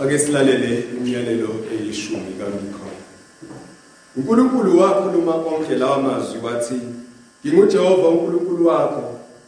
ake silalele imiyalelo eyishumi kaMikha uNkulunkulu wakhuluma konke lawa mazwi wathi ngingujehova uNkulunkulu wakho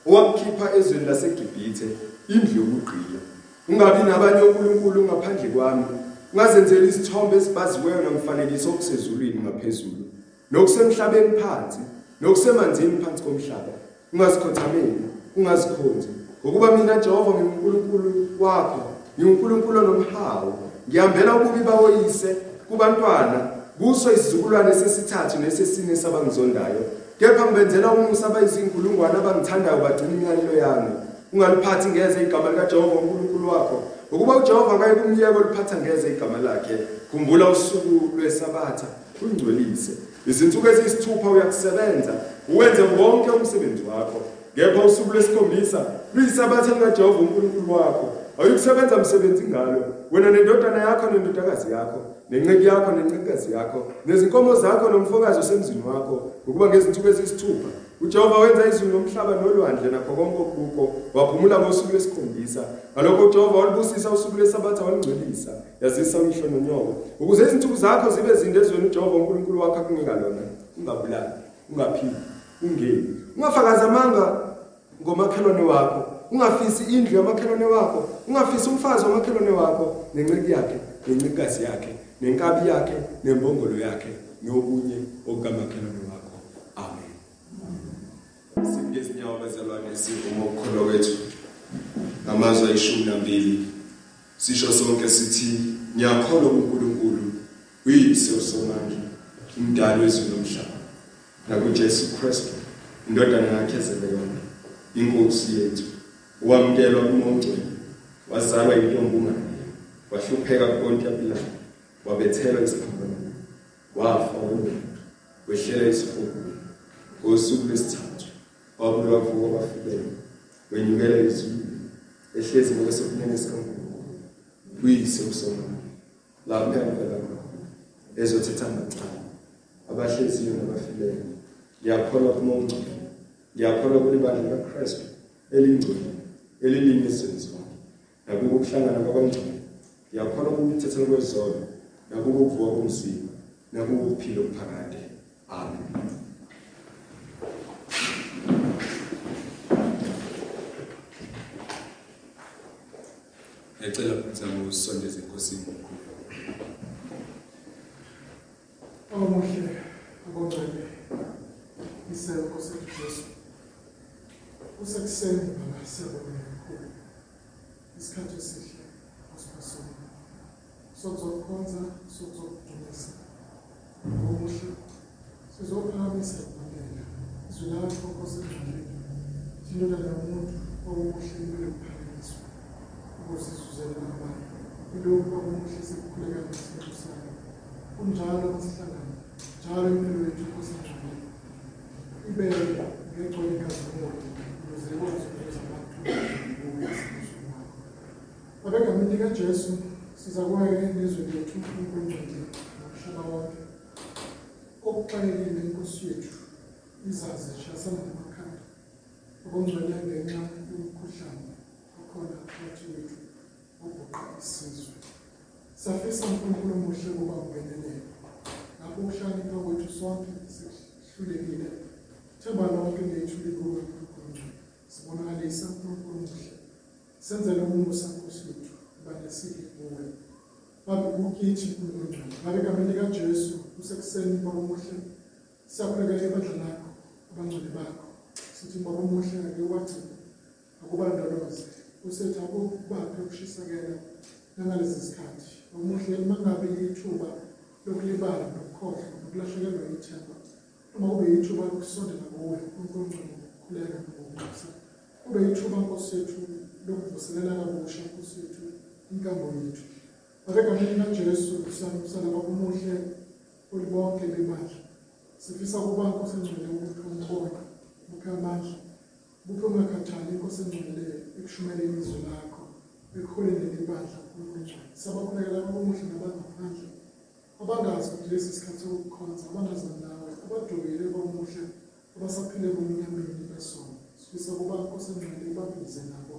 owakukhipha ezweni laseGibhithe indlu yokugqila. Ungabi nabanye onkulunkulu ngaphandle kwami. Ungazenzeli isithombe esibaziweyo nomfanekiso okusezulwini ngaphezulu nokusemhlabeni phansi nokusemanzini phansi komhlaba. Ungazikhothameli ungazikhonzi. Ngokuba mina Jehova nginguNkulunkulu wakho nginguNkulunkulu onomhawu ngihambela ububi bawoyise kubantwana kuso isizukulwane sesithathu nesesine sabangizondayo kepha ngibenzela umusa abayizinkulungwane abangithandayo bagcina imiyalelo yami. Ungaliphathi ngeze igama likaJehova uNkulunkulu wakho. Ukuba uJehova ngeke kumyeko liphatha ngeze igama lakhe. Khumbula usuku lwesabatha ungcwelise izinsuku eziyisithupha uyakusebenza uwenze wonke umsebenzi wakho. Kepha usuku lwesikhombisa luyisabatha likaJehova uNkulunkulu wakho. Awuyikusebenza msebenzi ngalo wena nendodana yakho nendodakazi yakho nenceku yakho nencekukazi yakho nezinkomo zakho nomfokazi osemzini wakho ukuba ngezinsuku eziyisithupha. uJehova wenza izulu nomhlaba nolwandle nakho konke okuko waphumula ngosuku lwesikhombisa. Ngalokho uJehova walibusisa usuku lwesabatha walingcwelisa yazisa umhlo nonyoko ukuze izinsuku zakho zibe zinde ezweni uJehova uNkulunkulu wakho akunika lona ungabulali ungaphili ungeni. Ungafakaza amanga ngomakhelwane wakho. Ungafisi indlu yamakhelwane wakho ungafisi umfazi wamakhelwane wakho nenceki yakhe nencekazi yakhe nenkabi yakhe nembongolo yakhe nokunye okukamakhelwane wakho. Amen. Sibike izinyawo bazalwane sivumo ukukholwa kwethu. Ngamazwi ayishumi nambili sisho sonke sithi ngiyakholwa kuNkulunkulu uyise usomandla umdali wezulu nomhlaba nakuJesu Kristu indodana yakhe ezelelwe inkosi yethu. Wamukelwa kumongcwele wazalwa yintombi ungane wahlupheka kuPontiya Pilato wabethelwa isikhambano wafa umuntu wehlela isifuba ngosuku lwesithathu wabulwa kuvuka kwafikela wenyukela ezulwini ehlezi ngokwesokunene sikaNkulunkulu uyise usomama lapho yavela khona ezothetha macala abahleziyo nabafileyo ngiyakholwa kumongcwele ngiyakholwa kulibandla likaKristu elingcwele. Elilinye ezweni zonke nakuko ukuhlangana kwabangcwele ngiyakholwa ukubithethela kwezono nakuko ukuvuka komzimba. Nakuko ukuphila okuphakade. Amen. Ngicela ukuzama usondeza inkosini omkhulu. omuhle abongcwele isenko seJesu kusekuseni baba siyabonga kakhulu isikhathi esihle osiphasomo sokuzokhonza sokuzokudumisa omuhle sizophakamisa impela izwi lakho kosengcweleni thindona nomuntu omuhle impilo kuphakanyiswa ukuze sizuzele abantu ilokhu omuhle sikukhuleka ngesinto sakho kunjalo masihlangana njalo impilo yethu kosengcweleni ibeke ngegcwele ikazimulo ukuze ikwazi ukwenza abantu ngokuyisinzo wakho abegameni likajesu siza kuweke ilizwe lethu unkulunkulu nomhlaba wonke okuxakekile inkosi yethu izazi zishasana namakhanda okungcwele ngenxa yomkhuhlane okhona phakathi wethu obhuqa isizwe siyafisa unkulunkulu omuhle ukuba ungenelele lapho ukuhlakanipha kwethu sonke sihlulekile themba lonke lethu likuwe unkulunkulu sibonakalisa unkulunkulu omuhle senzele umusa nkosi wethu kuwe babe kukithi unkulunkulu ngabe egameni likajesu kusekuseni baba omuhle siyakhulekela ibandla lakho abangcwele bakho. Sithi baba omuhle ake wagcina akubandoloze usethi akubaphe ukushisakela nangalezi zikhathi omuhle uma ngabe ithuba lokulibala nokukhohlwa nokulahlekelwa ithemba uma kube ithuba lokusondela kuwe unkulunkulu ukukhuleka nokubusa. Kube ithuba nkosi yethu lokuvuselela kabusha nkosi yethu inkambo yethu. Abegameni kajesu siyambusana babumuhle olibonke bebandla sifisa ukuba nkosi engcwele ukuthi umbone buphe amandla buphe ungakhathali inkosi engcwele ekushumeleni izwi lakho ekuholeni lebandla unkulunkulu siyabakhulekela babomuhle nabangaphandle. Abangazi ukuthi lesi sikhathi sokukhonza abangazani nawe abadukile babomuhle abasaphile kumnyameni besono sifisa ukuba nkosi engcwele babize nabo.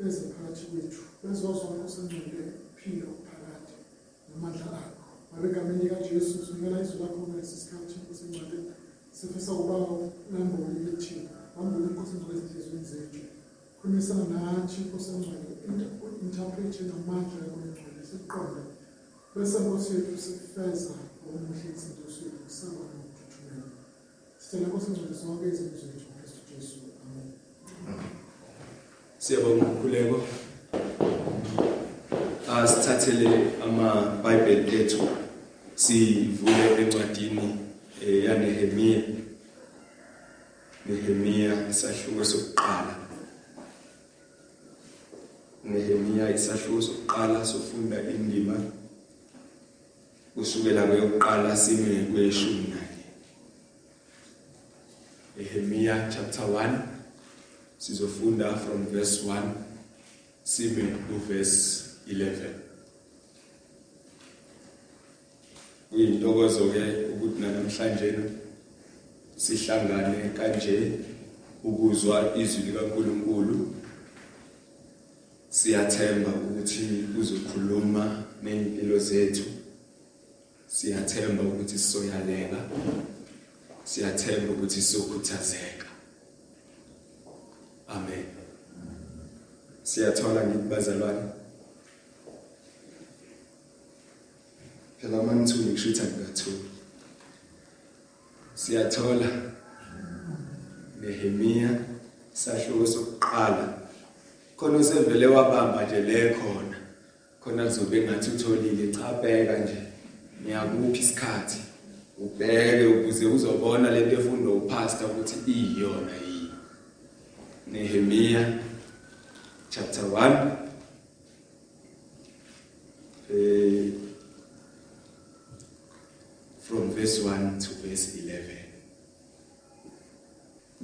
Beze phakathi kwethu bezozwa inkosi engcwele phila phakathi namandla akho ngabe egameni likajesu sinikela izwi lakho kulesi sikhathi inkosi engcwele sifisa ukuba nemboni yethi wambule inkosi engcwele ezinhliziyweni zethu khulumisana nathi inkosi engcwele interprete namandla yakho engcwele sikuqonde bese nkosi yethu sifeza omuhle izinto zethu kusaba nokuthuthumela sicela inkosi engcwele zonke izinto zethu uKristu Jesu amen Siyabonga ukhuleko. Asithathele ama-Bible ethu sivule encwadini eh, yaNehemia. Nehemia isahluko sokuqala. Nehemia isahluko sokuqala sofunda indima kusukela kweyokuqala sime kweshumi nanye. Nehemia chapter 1 sizofunda from verse 1 sime ku verse 11 Kuyintokozo ke ukuthi namhlanje sihlangane kanje ukuzwa izwi likaNkuluNkulu. Siyathemba ukuthi uzokhuluma nezimpilo zethu. Siyathemba ukuthi sizoyaleka. Siyathemba ukuthi sizokhuthazeka amen. Siyathola ngibazalwane phela manithuli ngishuthi angikathuli siyathola. Nehemia sahluko sokuqala. Khona usevele wabamba nje le khona. Khona kuzobe ngathi utholile cha bheka nje. Ngiyakuphi isikhathi? Ubheke ukuze uzobona lento efundwa upastor ukuthi iyona yini. Nehemia chapter 1 eh from verse 1 to verse 11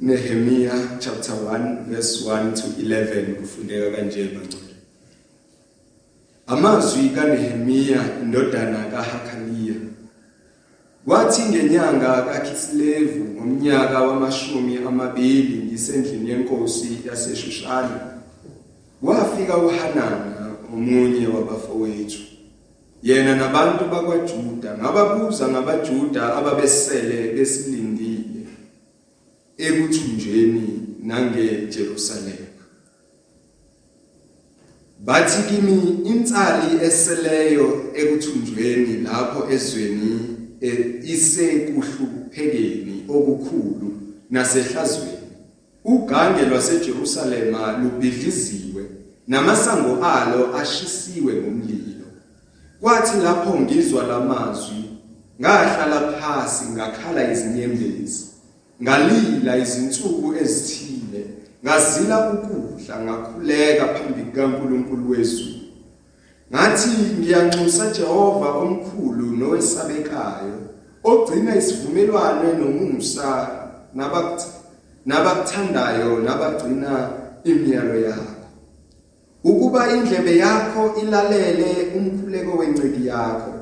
Nehemia chapter 1 verse 1 to 11 kufundeka kanje bangcwele Amazwi kaNehemia indodana kaHakaliya Kwathi ngenyanga kaKislevu ngomnyaka wamashumi amabili ngisendlini yenkosi yaseShushani wafika uHanana omunye wabafowethu. Yena nabantu bakwaJuda ngababuza ngabaJuda ababesele besilindile ekuthunjweni nangeJerusalema bathi kimi insali eseleyo ekuthunjweni lapho ezweni isekuhluphekeni okukhulu nasehlazweni. Ugange lwaseJerusalema lubhidliziwe namasango alo ashisiwe ngomlilo. Kwathi lapho ngizwa lamazwi ngahlala phansi ngakhala izinyembezi ngalila izinsuku ezithile ngazila ukudla ngakhuleka phambi kaNkuluNkulu wezulu ngathi ngiyanxusa Jehova omkhulu nowesabekayo ogcina isivumelwano nomusa nabakuthi nabakuthandayo nabagcina imiyalo yakho. Ukuba indlebe yakho ilalele umkhuleko wenceki yakho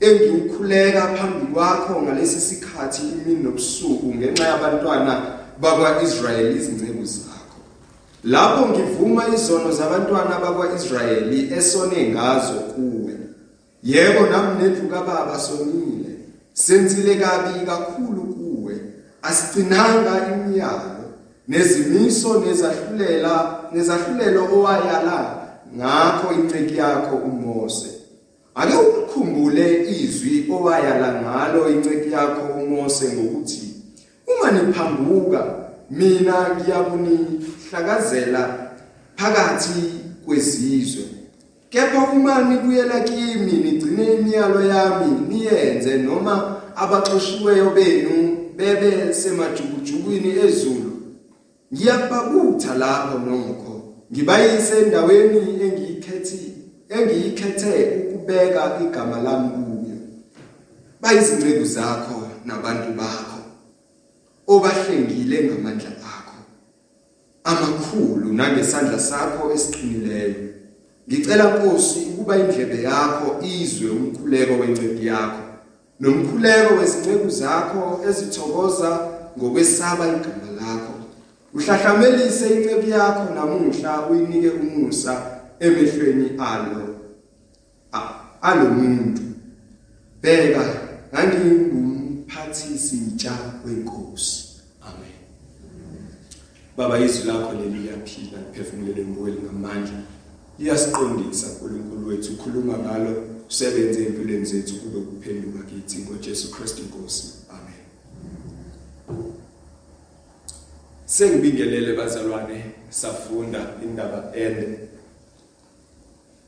engiukhuleka phambi kwakho ngalesi sikhathi imini nobusuku ngenxa yabantwana bakwaIsrayeli izinceku zakho. Lapho ngivuma izono zabantwana bakwaIsrayeli esone ngazo kuwe. Yebo nami nendlu kababa sonile. Senzile kabi kakhulu kuwe. Asigcinanga imiyalo. Nezimiso nezahlulela nezahlulelo owayala. Ngakho inceki yakho uMose. Ake ukukhumbule izwi owayala ngalo inceki yakho uMose ngokuthi uma niphambuka mina ngiyakunihlakazela phakathi kwezizwe. Kepha uma nibuyela kimi nigcine imiyalo yami niyenze noma abaxoshiweyo benu bebe semajukujukwini ezulu ngiyababutha lapho nokho. Ngibayise endaweni engiyikhethi engiyikhethe ukubeka igama lami kuyo. Bayizinceku zakho nabantu bakho obahlengile ngamandla amakhulu nangesandla sakho esiqinileyo ngicela Nkosi ukuba indlebe yakho izwe umkhuleko wencedi yakho nomkhuleko wezinceku zakho ezithokoza ngokwesaba igama lakho. Uhlahlamelise incebo yakho namuhla uyinike umusa emehlweni alo alomuntu bheka ngangingumphathisi ntsha wenkosi. Baba izwi lakho leli liyaphila liphefumulele emoyeni ngamandla liyasiqondisa uNkulunkulu wethu ukhuluma ngalo usebenze empilweni zethu kube kuphenduka kithi. ngoJesu Kristu inkosi. Amen. Sengibingelele bazalwane safunda indaba ende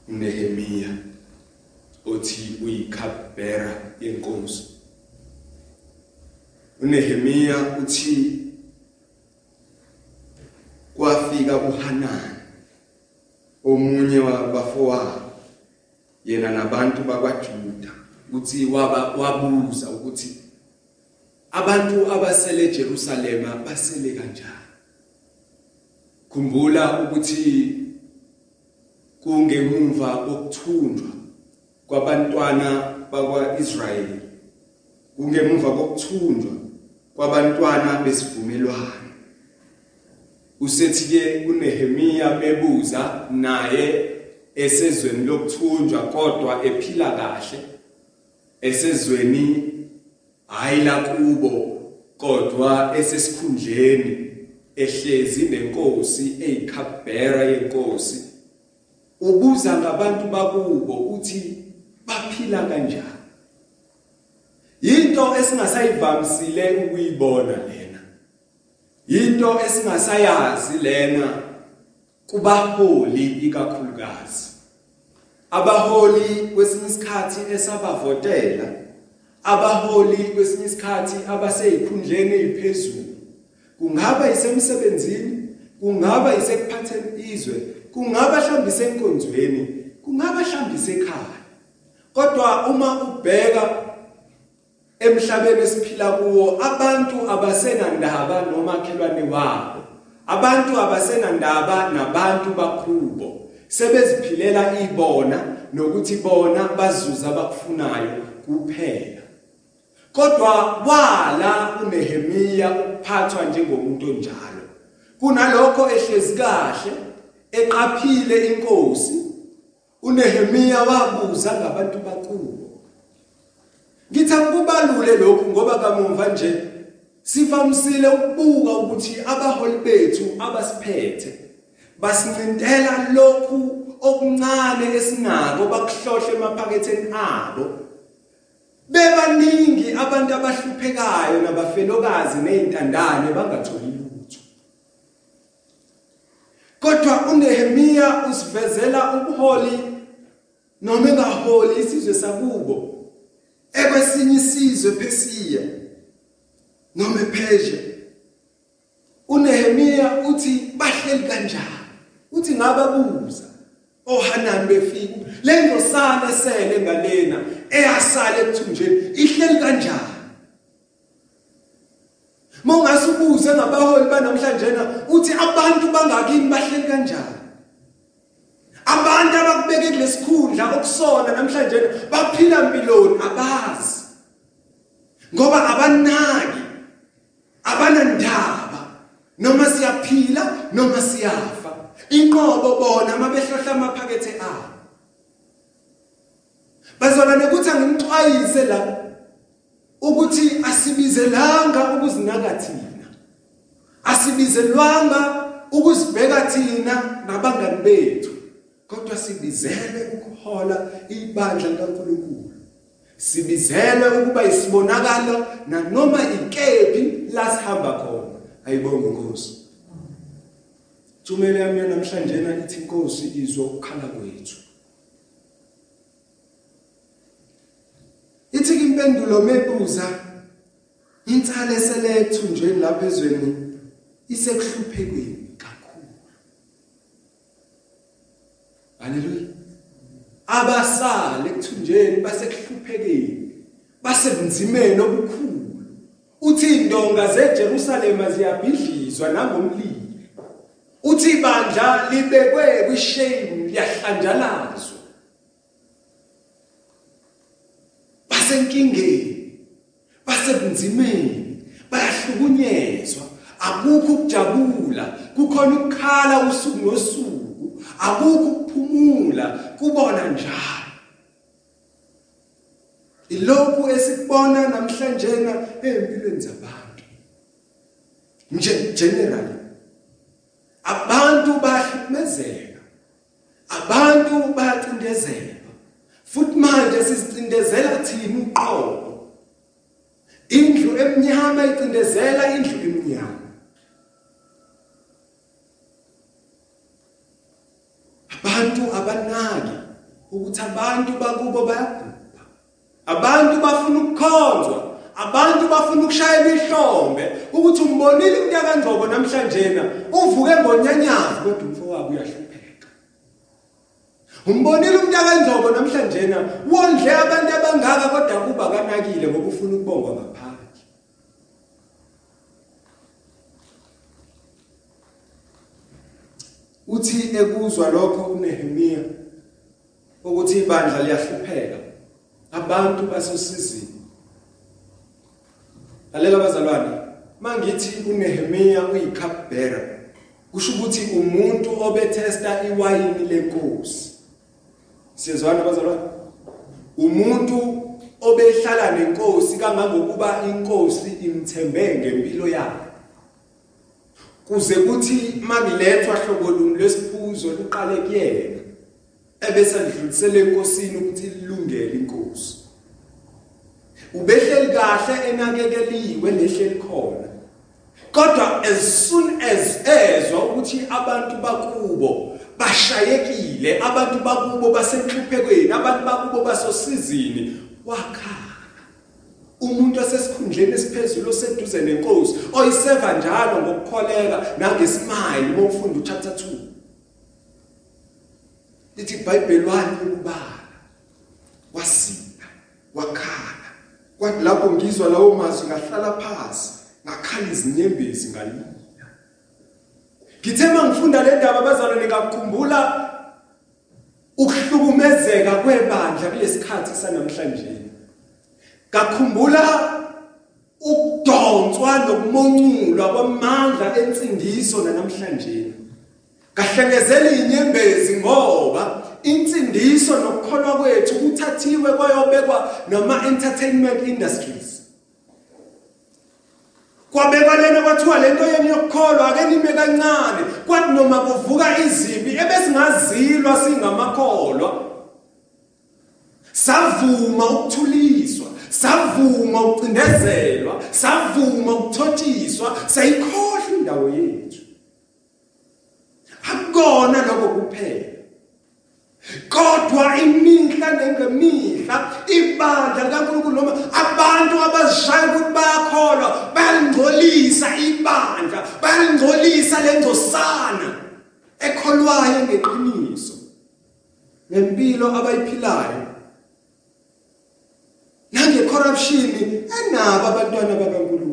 Nehemia othi uyikhabhera yenkosi. uNehemia uthi kwafika uHanani omunye wabafowabo yena nabantu bakwaJuda uthi wabuza ukuthi abantu abasele eJerusalema basele kanjani? Khumbula ukuthi kungemumva kokuthunjwa kwabantwana bakwaIsrayeli kungemumva kokuthunjwa kwabantwana besivumelwano. Usethi ke uNehemia bebuza naye esezweni lokuthunjwa kodwa ephila kahle esezweni hayi la kubo kodwa esesikhundleni ehlezi nenkosi eyikhabhera yenkosi. Ubuza ngabantu bakubo uthi baphila kanjani? Into esingasayivamisile ukuyibona lena into esingasayazi lena kubaholi ikakhulukazi. Abaholi kwesinye isikhathi esabavotela abaholi kwesinye isikhathi abaseyikhundleni eziphezulu kungaba isemsebenzini kungaba isekuphatheni izwe kungaba mhlawumbe isenkonzweni kungaba mhlawumbe isekhaya. Kodwa uma ubheka emhlabeni esiphila kuwo abantu abasenandaba nomakhelwane wabo. Abantu abasenandaba nabantu bakhubo sebeziphilela ibona nokuthi bona bazuza abakufunayo kuphela. Kodwa wala uNehemia ukuphathwa njengomuntu onjalo kunalokho ehlezi kahle eqaphile inkosi uNehemia wabuza ngabantu bakubo ngithi akubalule lokhu ngoba kamumva nje sivamisile ukubuka ukuthi abaholi bethu abasiphethe basincintela lokhu okuncane esinako bakuhlohle emaphaketheni abo. Bebaningi abantu abahluphekayo nabafelokazi nezintandane bangatholi lutho. Kodwa uNehemia usivezela ubuholi noma engaholi isizwe sakubo. Ekwesinye isizwe phesiya noma ePersia uNehemia uthi bahleli kanjani? Uthi ngababuza. Ohanani befika le ndosana esele ngalena eyasala ekuthunjeni ihleli kanjani? Mongasubuze ngabaholi banamhlanje na uthi abantu bangakini bahleli kanjani? Abantu abakubeke kulesikhundla okusona namhlanje baphila impiloni abazi. Ngoba abanaki abanandaba. Noma siyaphila noma siyafa. Inqobo bona mabehlohla amaphakethe abo. Bazona nokuthi angimxwayise la ukuthi asibizelanga ukuzinaka thina. Asibizelwanga ukuzibheka thina nabangani bethu. Kodwa sibizele ukuhola ibandla kaNkulunkulu. Sibizele ukuba isibonakalo nanoma ikephi la sihamba khona. Ayibonge inkosi Thumela yami namhlanje ithi inkosi izwa ukukhala kwethu. Ithi impendulo mebuza insale selethunjweni lapha ezweni isekuhluphekweni kakhulu Haleluya Abasale ekuthunjeni basekuhluphekeni basebunzimeni obukhulu uthi indonga zeJerusalema ziyabhidlizwa nangomlilo uthi ibandla libekwe kwishame liyahlanjalazwa basenkingeni basebunzimeni bayahlukunyezwa akukho ukujabula kukhona ukukhala usuku nosuku akukho ukuphumula kubona njalo. Ilokhu esikubona namhlanje na empilweni zabantu. Nje generally abantu bahlukumezeka abantu bayacindezela futhi manje sizicindezela thina uqobo. Indlu emnyama icindezela indlu emnyama abantu abanaki ukuthi abantu bakubo bayagubha. Abantu bafuna ukukhonzwa. Abantu bafuna ukushayela ihlombe ukuthi umbonile umuntu yakangcobo namhlanje na uvuke ngonyanyavu kodwa umfowabo uyahlupheka. Umbonile umuntu yakangcobo namhlanje na wondle abantu abangaka kodwa kuba kanakile ngoba ufuna ukubongwa ngaphandle. Uthi ekuzwa lokho uNehemia ukuthi ibandla liyahlupheka. Abantu basosizini lalela bazalwane mangithi uNehemia uyicupbearer kusho ukuthi umuntu obethesta iwayini lenkosi. Siyezwana bazalwane? Umuntu obehlala nenkosi kangangokuba inkosi imthembe ngempilo yakhe. Kuze kuthi makilethwa hlobo luni lesiphuzo liqale kuyena. Ebese lidlulisele enkosini ukuthi lilungele inkosi. Ubehleli kahle enakekeliwe lehleli khona. Kodwa as soon as ezwa ukuthi abantu bakubo bashayekile abantu bakubo basenhluphekweni abantu bakubo basosizini wakhala umuntu osesikhundleni esiphezulu oseduze nenkosi oyiseva njalo ngokukholeka nangesimile uma ufunda uchapter 2 lithi iBhayibheli wani ukubala wasina wakhala. Kwathi lapho ngizwa lawo mazwi ngahlala phansi ngakhala izinyembezi ngalila ngithe mangifunda le ndaba bazalwane ngakukhumbula ukuhlukumezeka kwebandla kulesikhathi sanamhlanje. Ngakhumbula ukudonswa nokumonculwa kwamandla ensindiso namhlanje kahlengezela inyembezi ngoba insindiso nokukholwa kwethu kuthathiwe kwayobekwa nama entertainment industries. Kwabekwa lena kwathiwa lento yeni yokukholwa ake nime kancane kwathi noma kuvuka izimpi ebesingazilwa singamakholwa savuma ukuthuliswa savuma ukucindezelwa savuma ukuthotshiswa sayikhohle indawo yethu. Akukona lokho kuphela. Kodwa imihla nengemihla ibandla likaNkulunkulu noma abantu abazishaya ukuthi bayakholwa bayalingcolisa ibandla bayalingcolisa lengcosana ekholwayo ngeqiniso ngempilo abayiphilayo nangecorruption enabo abantwana bakaNkulunkulu.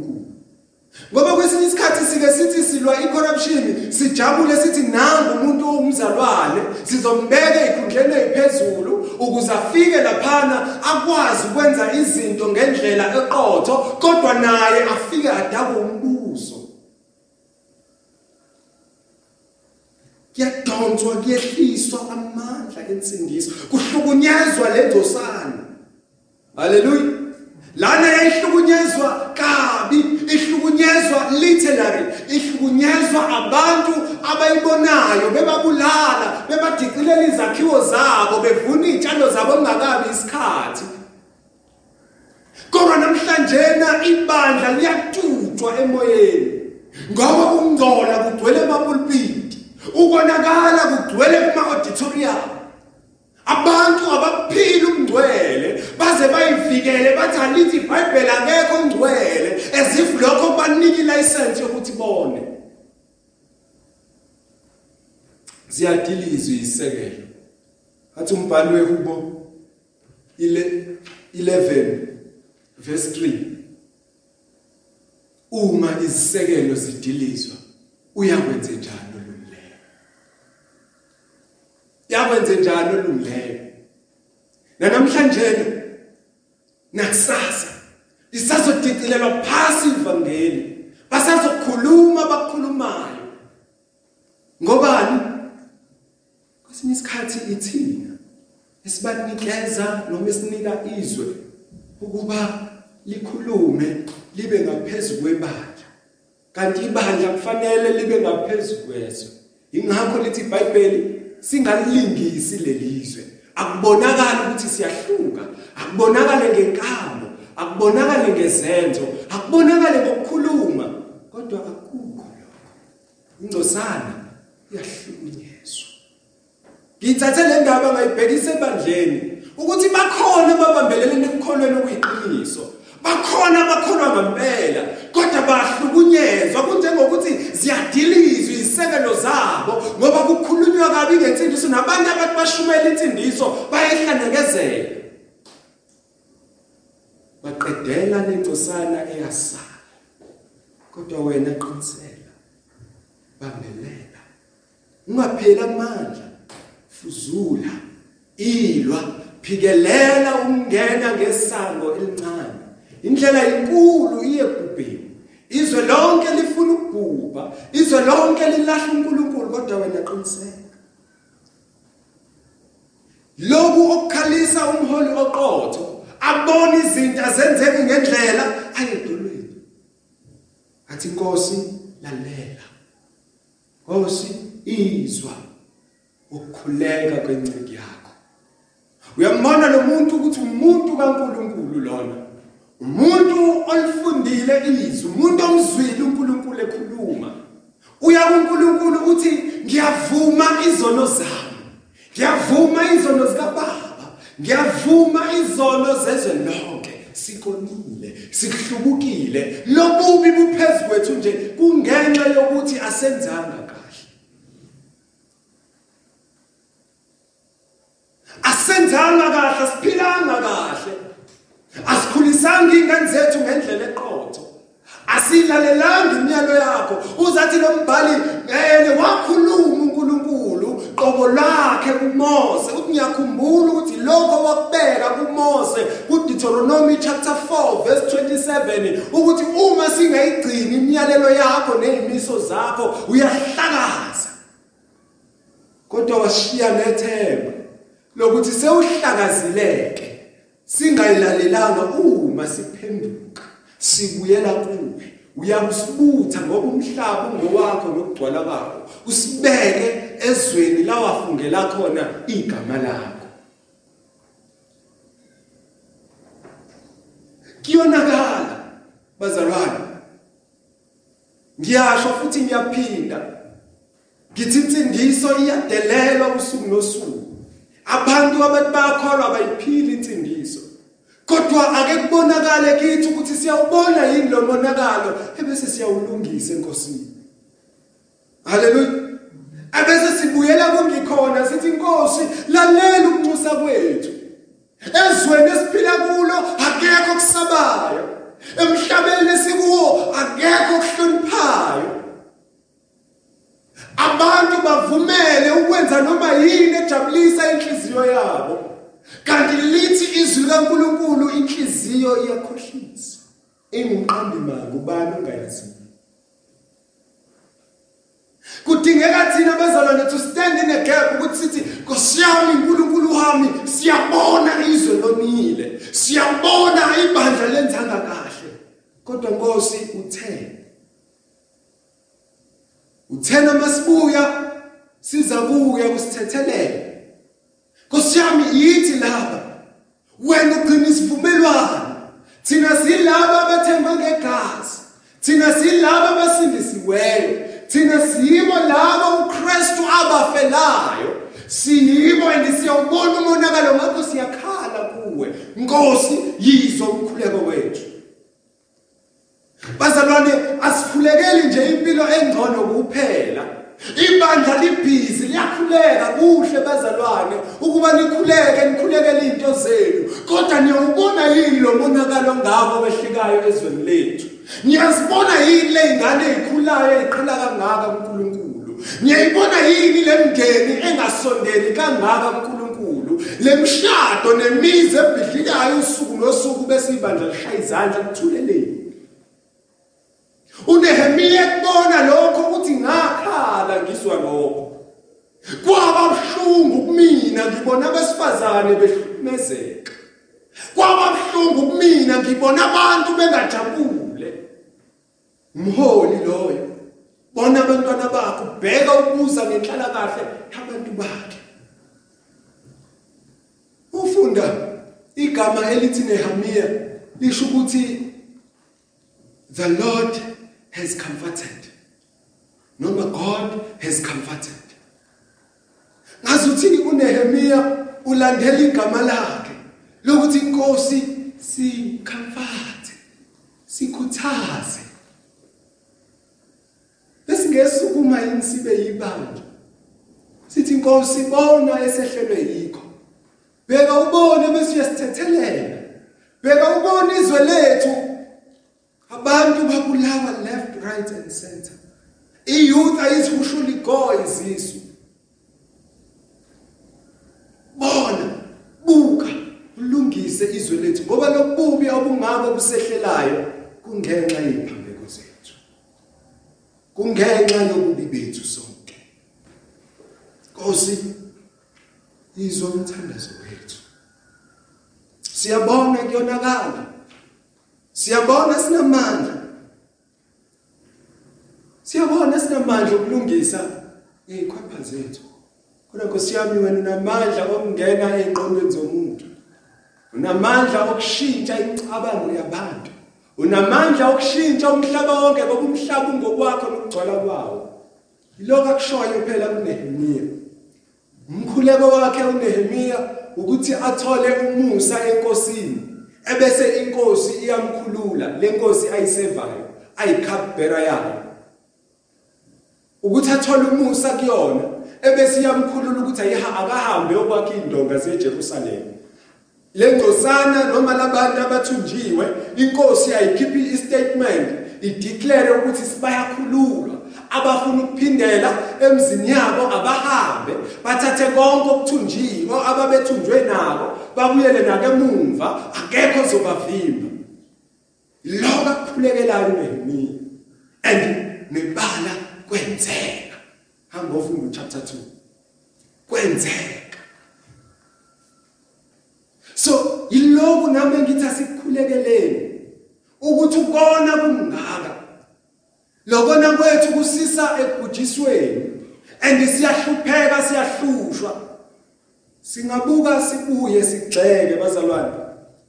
Ngoba kwesinye isikhathi sike sithi silwa icorruption sijabule sithi nangu umuntu umzalwane sizombeka ekhundleni eziphezulu ukuze afike laphana akwazi ukwenza izinto ngendlela eqotho kodwa naye afike adabe umbuso. Kuyadonswa kuyehliswa amandla ensindiso kuhlukunyezwa lendosana haleluya lana yayihlukunyezwa kabi ihlukunyezwa literally ihlukunyezwa abantu abayibonayo bebabulala bebadiqilela izakhiwo zabo bevuna izitshalo zabo ngakabi isikhathi. Kodwa namhlanje na ibandla liyatutshwa emoyeni. Ngoba ukungcola kugcwele emapulpiti ukonakala kugcwele kuma auditorium abantu abaphila umngcwele baze bayivikele bathi alithi iBhayibheli akekho ongcwele as if lokho banika ilicense yokuthi bone. Ziyadilizwa isekelo. Athi umbhali wehubo ile 11 verse 3 uma izisekelo zidilizwa uyakwenza njani yakwenze njalo olungileyo namhlanje nakusasa. Isazodicilelwa phasi ivangeli. Basazokhuluma bakhulumayo. Ngobani? Kwesinye isikhathi ithina esibanikeza noma esinika izwe ukuba likhulume libe ngaphezulu kwebandla. Kanti ibandla kufanele libe ngaphezulu kwezwe. Ingakho lithi iBhayibheli singalilingisi lelizwe akubonakala ukuthi siyahluka akubonakala ngenkamo akubonakala ngezenzo akubonakala ngokukhuluma kodwa akukho lokho. Ingcosana iyahlukunyezwa. Ngithathe le ndaba ngayibhekisa ebandleni ukuthi bakhona ababambelelene ekukholweni okuyiqiniso bakhona abakholwa ngempela kodwa bahlukunyezwa kunjengokuthi ziyadilizwa izisekelo zabo ngoba kukhulunywa kabi ngensindiso nabantu abathi bashumela insindiso bayehlandekezela baqedela lencosana eyasala kodwa wena qinisela bambelela ungaphela amandla fuzula ilwa phikelela ungena ngesango elincane. Indlela inkulu iye kubheni izwe lonke lifuna ukubhubha izwe lonke lilahla uNkulunkulu kodwa wena qiniseka. Lokhu okukhalisa umholi oqotho abona izinto azenzeki ngendlela ayedolweni athi inkosi lalela. Nkosi izwa ukukhuleka kwenciki yakho. Uyambona lo muntu ukuthi umuntu kaNkuluNkulu lona. Umuntu olifundile izwi umuntu omzwile uNkulunkulu ekhuluma. Uya kuNkulunkulu uthi ngiyavuma izono zami ngiyavuma izono zikaBaba ngiyavuma izono zezwe lonke. Sikonile sikuhlubukile. Lobubi buphezulu kwethu nje kungenxa yokuthi asenzanga kahle. Asenzanga kahle siphilanga kahle. Asikhulisanga ingane zethu ngendlela eqotho. Asilalelanga imiyalo yakho. Uzathi lo mbhali ene wakhuluma uNkulunkulu qobo lakhe kuMose uthi ngiyakhumbula ukuthi lokho wakubeka kuMose kuDeuteronomy chapter 4 verse 27 ukuthi uma singayigcini imiyalelo yakho nezimiso zakho uyahlakaza. Kodwa washiya nethemba lokuthi sewuhlakazileke. Singayilalelanga uma siphenduka sibuyela kuwe uyakusibutha ngoba umhlaba ungowakho nokugcwala kwawo usibeke ezweni lawafungela khona igama lakho. Kuyonakala bazalwane. Ngiyasho futhi ngiyaphinda. Ngithi insindiso iyadelelwa usuku nosuku. Abantu abathi bayakholwa abayiphili insindiso. Kodwa ake kubonakale kithi ukuthi siyawubona yini lo monakalo ebese siyawulungisa enkosini. Haleluya ebese sibuyela kungikhona sithi inkosi lalela ukunxusa kwethu. Ezweni esiphila kulo akekho kusabayo emhlabeni esikuwo akekho kuhloniphayo abantu bavumele ukwenza noma yini ejabulisa inhliziyo yabo. Kanti lithi izwi kaNkuluNkulu inhliziyo iyakhohlisa. Ingumqambimanga ubani ongayaziyo kudingeka thina bezalwane to stand in a gap ukuthi sithi nkosiyami uNkulunkulu wami siyabona izwe lonile. Siyabona ibandla lenzanga kahle. Kodwa Nkosi uthe uthena masibuya siza kuya kusithethelela Nkosiyami yithi laba wena ugcina isivumelwano thina silaba abathemba ngegazi. Thina silaba abasindisiweyo thina siyibo laba uKristu abafelayo. Siyibo andisiyawubona umonakalo ngakho siyakhala kuwe. Nkosi yizo umkhuleko wethu. Bazalwane asikhulekeli nje impilo engcono kuphela. Ibandla libhizi liyakhuleka kuhle bazalwane ukuba nikhuleke nikhulekele izinto zenu. Kodwa niyawubona yini lo monakalo ngabo behlikayo ezweni lethu? Niyazibona yini le ingane ezikhulayo eziqhela kangaka uNkulunkulu niyayibona yini le mngeni engasondeli kangaka uNkulunkulu lemshado nemizi ebhidlikayo usuku nosuku bese ibandla lishaya izandla kuthuleleni uNehemiya unehemiya kubona lokho ukuthi ngakhala ngiswa lokho. Kwaba buhlungu kumina ngibona abesifazane behlukumezeka. Kwaba buhlungu kumina ngibona abantu bengajabule. Umholi loyo bona abantwana bakho bheka ukubuza ngenhlala kahle yabantu bakhe. Ufunda igama elithi Nehemiya lisho ukuthi the Lord has comforted. Noma God has comforted. Ngazuthi uNehemiya ulandela igama lakhe lokuthi inkosi sikamfathe sikhuthaze. Besingesukuma yini sibe yibandla? Sithi inkosi bona esehlelwe yikho. Bheka ubone bese uyasithethelela bheka ubone izwe lethu abantu babulawa left right and center. Iyouth ayithushula igoy izisu bona buka ulungise izwe lethu ngoba lokububi obungako kusehlelayo kungenxa yeziphambeko zethu. Kungenxa yokubi bethu sonke. Nkosi izwa umthandazo wethu. Siyabona kuyonakala. Siyabona sinamandla siyabona sinamandla okulungisa izikhwapha zethu Kodwa Nkosi yami wena unamandla okungena eziqondweni zomuntu. Unamandla okushintsha imicabango yabantu. Unamandla okushintsha umhlaba wonke ngoba umhlaba ungokwakho nokugcwala kwawo. Yiloko akushoyo phela kuNehemiya. Umkhuleko wakhe uNehemiya ukuthi athole umusa enkosini ebese inkosi iyamkhulula lenkosi ayisevayo ayicupbearer yayo. Ukuthi athole umusa kuyona ebese iyamkhulula ukuthi ayiha akahambe yokwakha indonga zeJerusalem. Lengcosana noma labantu abathunjiwe inkosi ayikhiphi istatement ideclare ukuthi sibayakhululwa. Abafuna ukuphindela emzini yabo abahambe bathathe konke okuthunjiwe ababethunjwe nako babuyele nakemumva akekho ozobavimba. Lokho akuphulekelayo uNehemiya and nebala kwenzeka. Hamba ufunda chapter 2 kwenzeka. So yiloku nami ngithi asikukhulekeleni ukuthi ukona kungaka. Lokona kwethu kusisa ekubhujisweni and siyahlupheka siyahlushwa. Singabuka sibuye sigxeke bazalwane.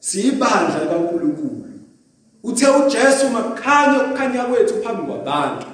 Siyibandla likaNkuluNkulu. Uthe uJesu makukhanya ukukhanya kwethu phambi kwabantu.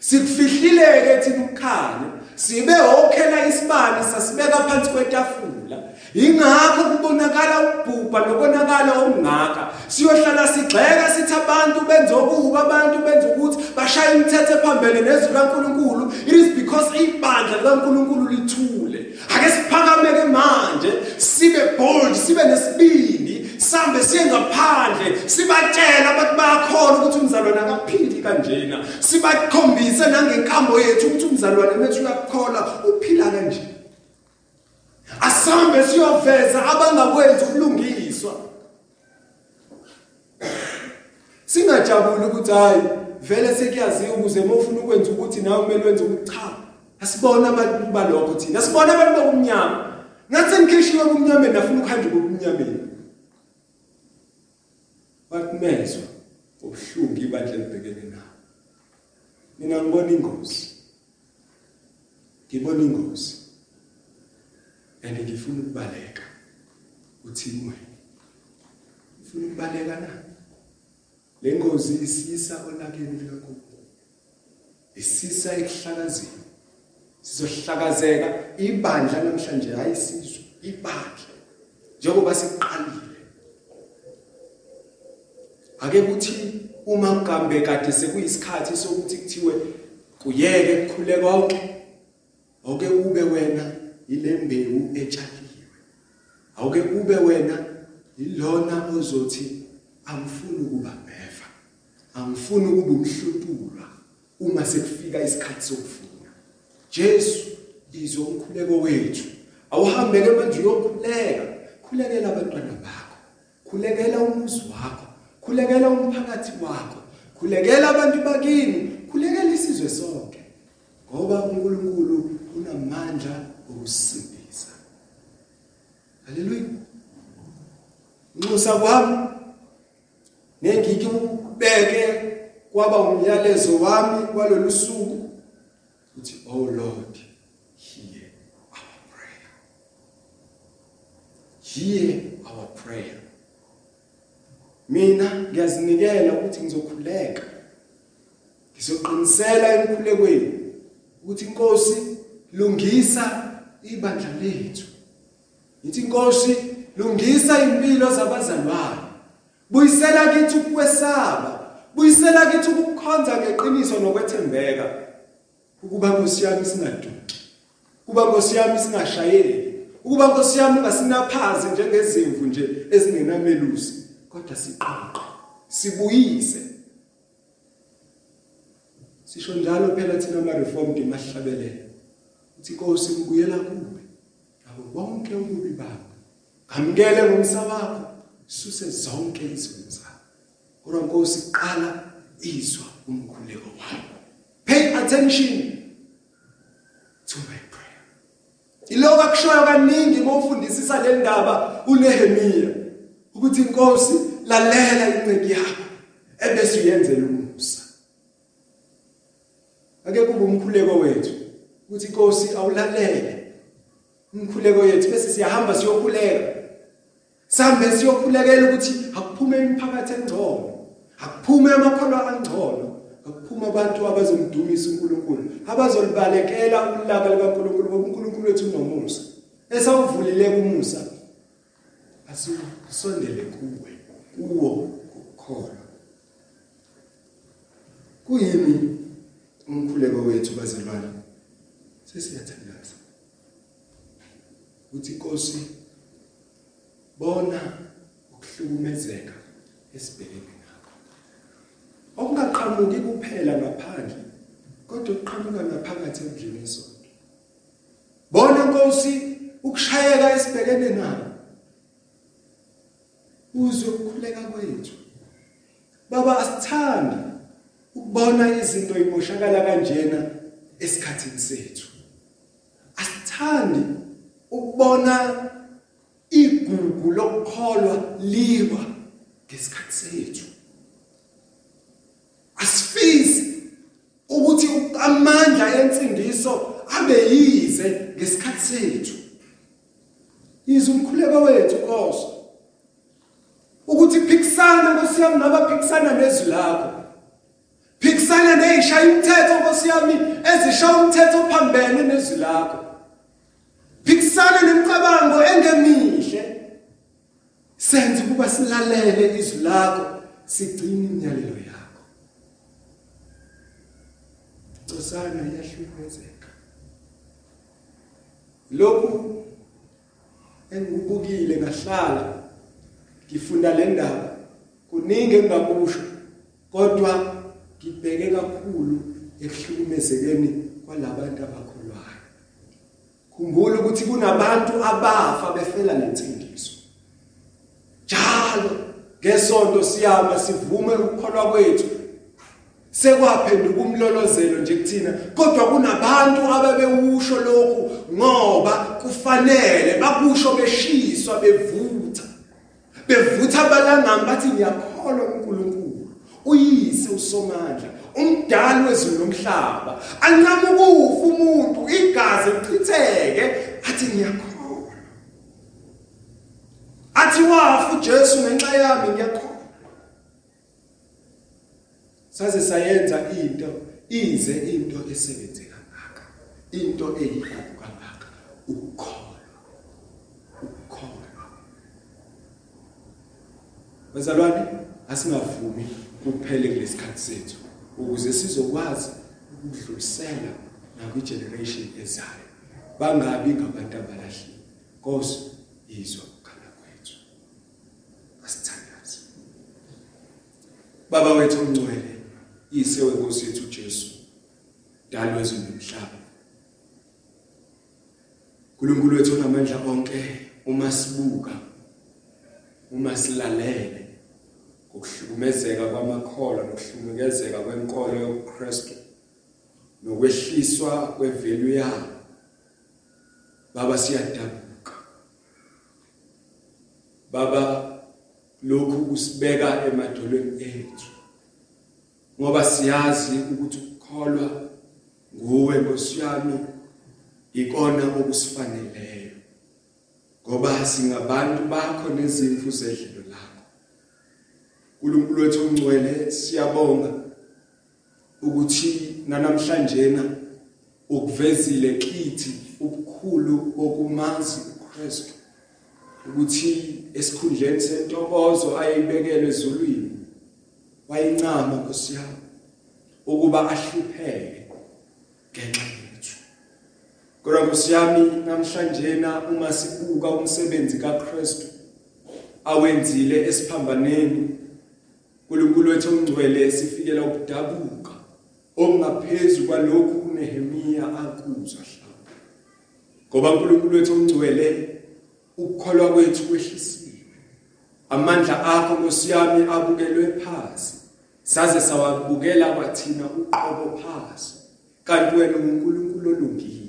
Sikufihlileke thina ukukhanya sibe okhela isibani sasibeka phansi kwetafula. Ingakho kubonakala ukubhubha nokubonakala okungaka siyohlala sigxeka sithi abantu benze okubi abantu benze ukuthi bashaya imithetho ephambene nezwi kaNkuluNkulu it is because ibandla likaNkuluNkulu lithule. Ake siphakameke manje sibe bold sibe nesibindi sambe siye ngaphandle sibatshela abantu bayakhona ukuthi umzalwane akaphili kanjena. Sibakhombise nangenkambo yethu ukuthi umzalwane wethu uyakholwa uphila kanje asambe siyoveza abangakwenzi ukulungiswa singajabuli ukuthi hayi vele sekuyaziwa ukuze mawufuna ukwenza ukuthi nawe kumele wenze ukuthi cha. Asibona abantu balokho thina. Asibona abantu bokumnyama ngathi ngikhishiwe kumnyameni nafuna ukuhamba kokumnyameni bakumezwa ubuhlungu ibandla libhekene nabo mina ngibona ingozi. Ngibona ingozi. And ngifuna ukubaleka. Uthini wena? Ufuna ukubaleka na? Le ngozi isisa olakeni likaNkulunkulu isisa ekuhlakazeni. Sizohlakazeka. Ibandla namhlanje hayisizwe ibandla. Njengoba siqalile. Ake kuthi uma mgambe kade sekuyisikhathi sokuthi kuthiwe kuyeke kukhule konke awuke ube wena ilembewu etshaliwe awuke ube wena ilona ozothi angifuni ukuba beva angifuni ukuba umhlutulwa uma sekufika isikhathi sokufuna Jesu izwe umkhuleko wethu. Awuhambeke manje uyokhuleka. Khulekela abantwana bakho. Khulekela umuzi wakho. Khulekela umphakathi wakho. Khulekela abantu bakini. Sizwe sonke. Ngoba uNkulunkulu unamandla okusindisa haleluya nxusa kwami. Nengiki ubeke kwaba umyalezo wami kwalolu suku. Uthi oh lord hear our prayer. Hear our prayer. Mina ngiyazinikela ukuthi ngizokhuleka. Ngizoqinisela emkhulekweni ukuthi inkosi lungisa ibandla lethu. Yithi inkosi lungisa impilo zabazalwane. Buyisela kithi ukwesaba. Buyisela kithi ukukhonza ngeqiniso nokwethembeka. Ukuba nkosi yami singaduki kuba nkosi yami singashayeli ukuba nkosi yami ungasinaphazi njengezimvu nje ezingenamelusi. Kodwa siqoqe sibuyise. Sisho njalo phela thina ama reformed emahlabelelo uthi inkosi ngibuyela kuwe. Abo bonke ububi bakho ngamkele ngomsa wakho suse zonke izono zakho. Kodwa inkosi qala izwa umkhuleko wakho. Pay attention to my prayer. Iloko akushoyo kaningi mawufundisisa le ndaba uNehemia ukuthi inkosi lalela inceki yakho ebese uyenzela umusa ake kube umkhuleko wethu ukuthi inkosi awulalele umkhuleko yethu bese siyahamba siyokhuleka. Sambe siyokhulekela ukuthi akuphume imiphakathi engcono akuphume amakholwa angcono akuphume abantu abazomdumisa uNkulunkulu abazolibalekela ulaka likaNkulunkulu ngoba uNkulunkulu wethu unomusa. Esawuvulile umusa asisondele kuwe kuwo ukukholwa kuyimi umkhuleko wethu bazalwane? Sesiyathandaza. Uthi inkosi bona ukuhlukumezeka esibhekene okungaqhamuki kuphela ngaphandle kodwa kuqhamuka ngaphakathi endlini esonto bona inkosi ukushayeka esibhekene nako uzwe ukukhuleka kwethu. Baba asithandi ukubona izinto imoshakala kanjena esikhathini sethu. Asithandi ukubona igugu lokukholwa liwa ngesikhathi sethu asifisi ukuthi amandla ensindiso abe yize ngesikhathi sethu yize umkhuleko wethu Nkosi. Ukuthi phikisana Nkosi yami nabaphikisana nezwi lakho. Phikisana nezishaya umthetho Nkosi yami ezishaya umthetho phambene nezwi lakho. Phikisana nemicabango engemihle. Senze kuba silalele izwi lakho sigcine imiyalelo yakho. Nkosana iyahlukumezeka lokhu engikubukile ngahlala ngifunda le ndaba. Kuningi engakusho kodwa ngibheke kakhulu ekuhlukumezekeni kwalabantu abakholwayo. Khumbula ukuthi kunabantu abafa befela lensindiso njalo ngesonto siyama sivume ukukholwa kwethu. Sekwaphenduka umlolozelo nje kuthina kodwa kunabantu ababewusho lokhu ngoba kufanele bakusho beshiswa bevutha. Bevutha abalangami bathi ngiyakholwa kuNkulunkulu uyise usomandla umdali wezulu nomhlaba. Ancama ukufa umuntu igazi lichitheke athi ngiyakholwa. Athi wafa uJesu ngenxa yami ngiyakholwa. Saze sayenza into ize into esebenze kangaka into eyigugu kangaka ukukholwa ukukholwa. Bazalwane asingavumi kuphele kulesikhathi sethu ukuze sizokwazi ukudlulisela nakwi generation ezayo. Bangabi ngabantu abalahlile Nkosi izwa ukhala kwethu asithandaze. Baba wethu ongcwele yise wenkosi yethu Jesu dali wezulu nomhlaba uNkulunkulu wethu onamandla onke uma sibuka uma silalele ngokuhlukumezeka kwamakholwa nokuhlukumezeka kwenkolo yobuKristu nokwehliswa kwevalue yabo. Baba siyadabuka. Baba lokhu kusibeka emadolweni ethu. Ngoba siyazi ukuthi ukukholwa nguwe Nkosi yami ikona okusifaneleyo ngoba singabantu bakho nezimfu zedlelo lakho. uNkulunkulu wethu ongcwele siyabonga ukuthi namhlanje na ukuvezile kithi ubukhulu bokumazi uKristu ukuthi esikhundleni sentokozo ayibekelwe ezulwini. Wayincama Nkosi yami ukuba ahlupheke ngenxa yethu. Kodwa Nkosi yami namhlanje na uma sibuka umsebenzi kaKristu awenzile esiphambaneni uNkulunkulu wethu ongcwele sifikela ukudabuka okungaphezulu kwalokhu uNehemia akuzwa hlawumbe ngoba uNkulunkulu wethu ongcwele ukukholwa kwethu kwehlisiwe. Amandla akho nkosiyami abukelwe phansi saze sawabukela kwathina uqobo phansi kanti wena uNkulunkulu olungile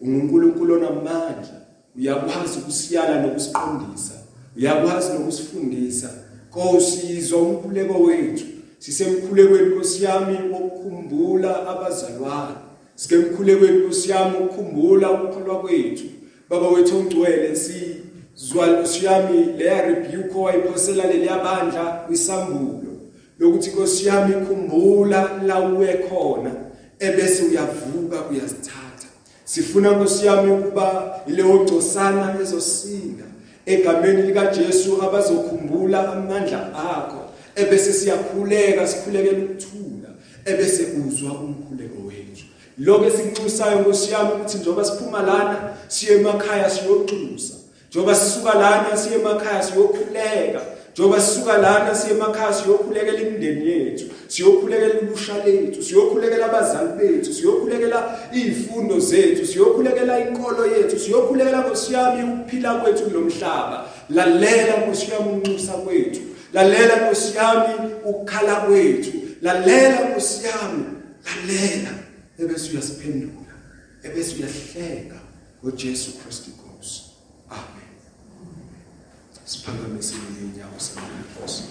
uNkulunkulu onamandla. Uyakwazi ukusiyala nokusiqondisa uyakwazi nokusifundisa. Nkosi umkhuleko wethu. Sisemkhulekweni Nkosi yami wokukhumbula abazalwane. Sikemkhulekweni Nkosi yami ukukhumbula ukukholwa kwethu. Baba wethu ongcwele sizwa Nkosi yami leya rebuke owayiphosela leliya bandla kwisambulo lokuthi Nkosi yami khumbula la uwe khona ebese uyavuka uyazithatha. Sifuna Nkosi yami ukuba ileyo ngcosana ezosinda egameni lika Jesu abazokhumbula amandla akho ebese siyakhuleka sikhulekela ukuthula ebese uzwa umkhuleko wethu. Lokho esinxusayo ngosiyami ukuthi njoba siphuma lana siye emakhaya siyoxusa. Njoba sisuka lana siye emakhaya siyokhuleka. Njoba sisuka lana siye emakhaya siyokhulekela imindeni yethu siyokhulekela ulusha lethu siyokhulekela abazali bethu siyokhulekela izifundo zethu siyokhulekela inkolo yethu siyokhulekela ngosiyami ukuphila kwethu kulomhlaba lalela ngosiyami unxusa kwethu. Lalela ngosiyami ukukhala kwethu. Lalela ngosiyami lalela ebese uyasiphendula ebese uyahleka ngoJesu Kristu. Siphakamise inyawo samankosi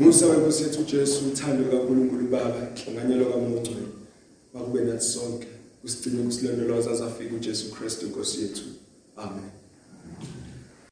Musa wenkosi yethu Jesu uthando kaNkuluNkulu Baba inhlanganyelo kaMongcwele makube nathi sonke usigcine kusilondoloza zafika uJesu Kristu Nkosi yethu. Amen.